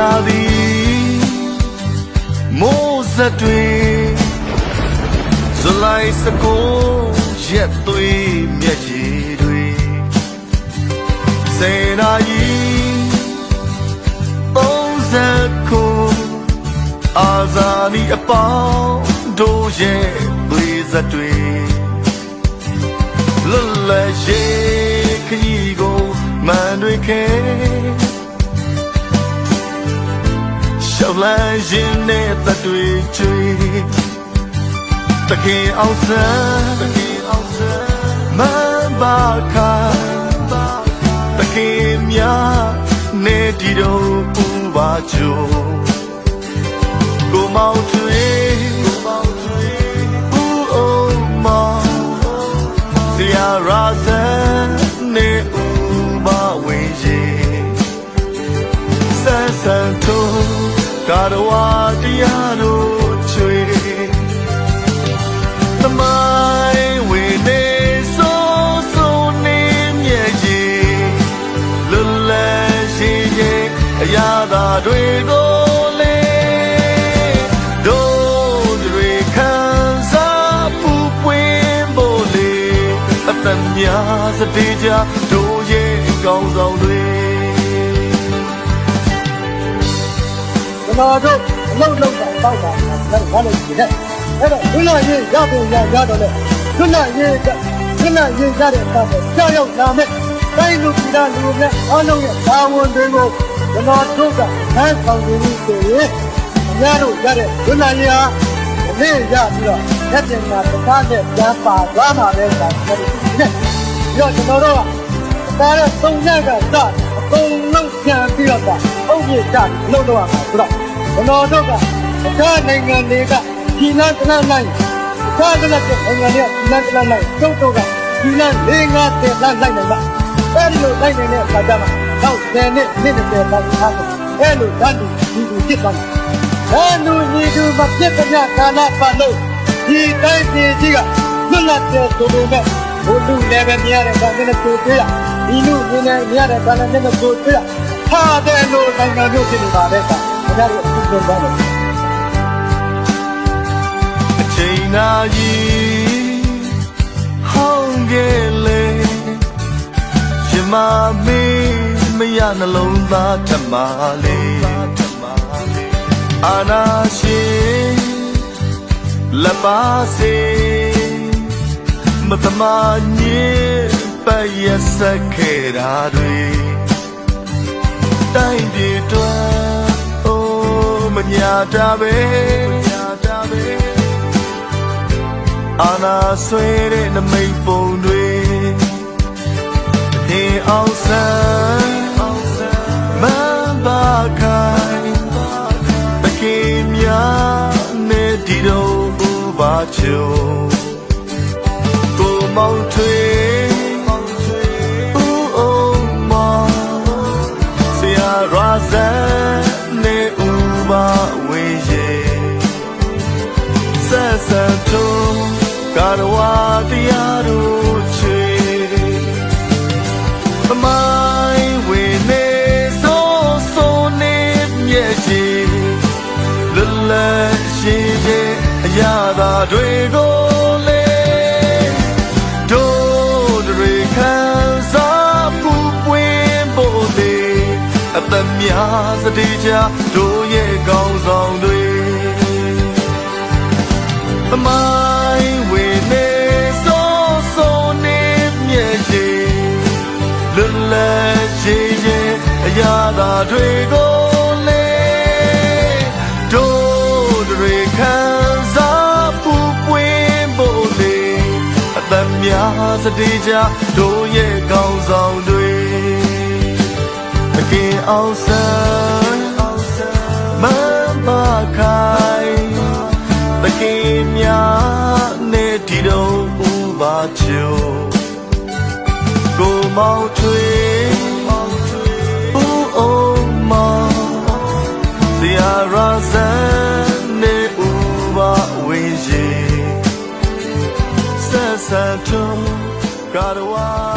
ရာသည်မိုးဆက်တွေဇူလိုင်စကိုရက်သွေးမျက်ရည်တွေစေနာကြီး30ကိုအာဇာနည်အပေါင်းတို့ရဲ့သွေးဆက်တွေလွတ်လပ်ရေးခရီးကိုမှန်တွေခဲ လန်းရင်နဲ့တတွေကျွေးတခင်အောင်ဆန်းတခင်အောင်ဆန်းမန်ပါခါတခင်များနေဒီတော့ပူပါချို ကာရဝတရားတို့ချွေသမိုင်းဝင်နေစိုးစိုးနေမြဲကြီးလွတ်လပ်ရှိရဲ့အရာသာတွေကိုလေတို့တွေခံစားပူပွင့်ဖို့လေအတန်များစတေးကြတို့ရဲ့ကောင်းဆောင်တွေ တော်တို့အလုပ်လုပ်တာတောက်တာလည်းဘာလို့ဒီတဲ့အဲ့တော့လွတ်လပ်ရေးရဖို့ရရတော့လေလွတ်လပ်ရေးကလွတ်လပ်ရေးရတဲ့အခါကျကြောက်ရောက်လာမဲ့တိုင်းလူပြည်သားလူများအားလုံးရဲ့ဘာဝန်တွေကိုကျွန်တော်တို့ကဟန်ဆောင်နေပြီဆိုရင်အများတို့ရတဲ့လွတ်လပ်ရေးဟာအလေးရပြီးတော့လက်တင်မှာတစ်ခါနဲ့ပြန်ပါသွားမှာလဲဆိုတာကျွန်တော်ဒီနဲ့ပြီးတော့ကျွန်တော်တို့ကဒါနဲ့သုံးရက်ကစအကုန်လုံးပြန်ပြီးတော့အုပ်ပြကြလို့လုပ်တော့မှာဆိုတော့ ကျွန်တော်တို့ကအခြားနိုင်ငံတွေကဒီလန်းတလန်းလိုက်အခြားကလည်းနိုင်ငံတွေကဒီလန်းတလန်းလိုက်ကျုပ်တို့ကဒီလန်း၄၅တဲ့လန်းလိုက်နေမှာအဲ့လိုလိုက်နေတဲ့အခါကျမှတော့10နှစ်နှစ်20လောက်ထားတယ်အဲ့လိုဓာတ်တူဒီလိုဖြစ်သွားတယ်ဓာတ်တူညီတူမပြတ်ကြကာလပတ်လို့ဒီတိုင်းပြည်ကြီးကလွတ်လပ်တဲ့ဆိုပေမဲ့ဘုလူလည်းပဲမြင်ရတဲ့ကောင်နဲ့ကိုတွေ့ရဒီလူမြင်နေမြင်ရတဲ့ကောင်နဲ့ကိုတွေ့ရထားတယ်လို့နိုင်ငံမျိုးဖြစ်နေပါတဲ့ကောင်ဒါကြတော့အခု ပြန်သွားတယ်အချိန်နာကြီးဟောင်းကလေးရမမေးမရနှလုံးသားထမလေးအာနာရှင်လက်ပါစေမတမညင်ပယဆက်ခဲ့တာတွေ မညာတာပဲမညာတာပဲအာနာဆွေတဲ့နမိတ်ပုံတွေဟင်အောင်ဆန်းမန်ပါခိုင်တကေများနဲ့ဒီတော့ဘူပါချိုကိုမောင်ထွေ ကာရဝတရားတို့ချေသမိုင်းဝင်နေစိုးစိုးနေမြဲရှိလွတ်လပ်ရှိရဲ့အရာသာတွေကိုလေတို့တွေခံစားပူပွင့်ဖို့လေအသက်များစတေးကြတို့ရဲ့ကောင်းဆောင်တွေသမိုင်း ရဲ့အရာသာတွေကိုလေတို့တွေခံစားပူပွင့်ဖို့လေအသက်များစတေးကြတို့ရဲ့ကောင်းဆောင်တွေတကယ်အောင်ဆန်းမန်ပါခိုင်တကေများနဲ့ဒီတော့ဥပါချိုကိုမောင်ထွေ Got a while.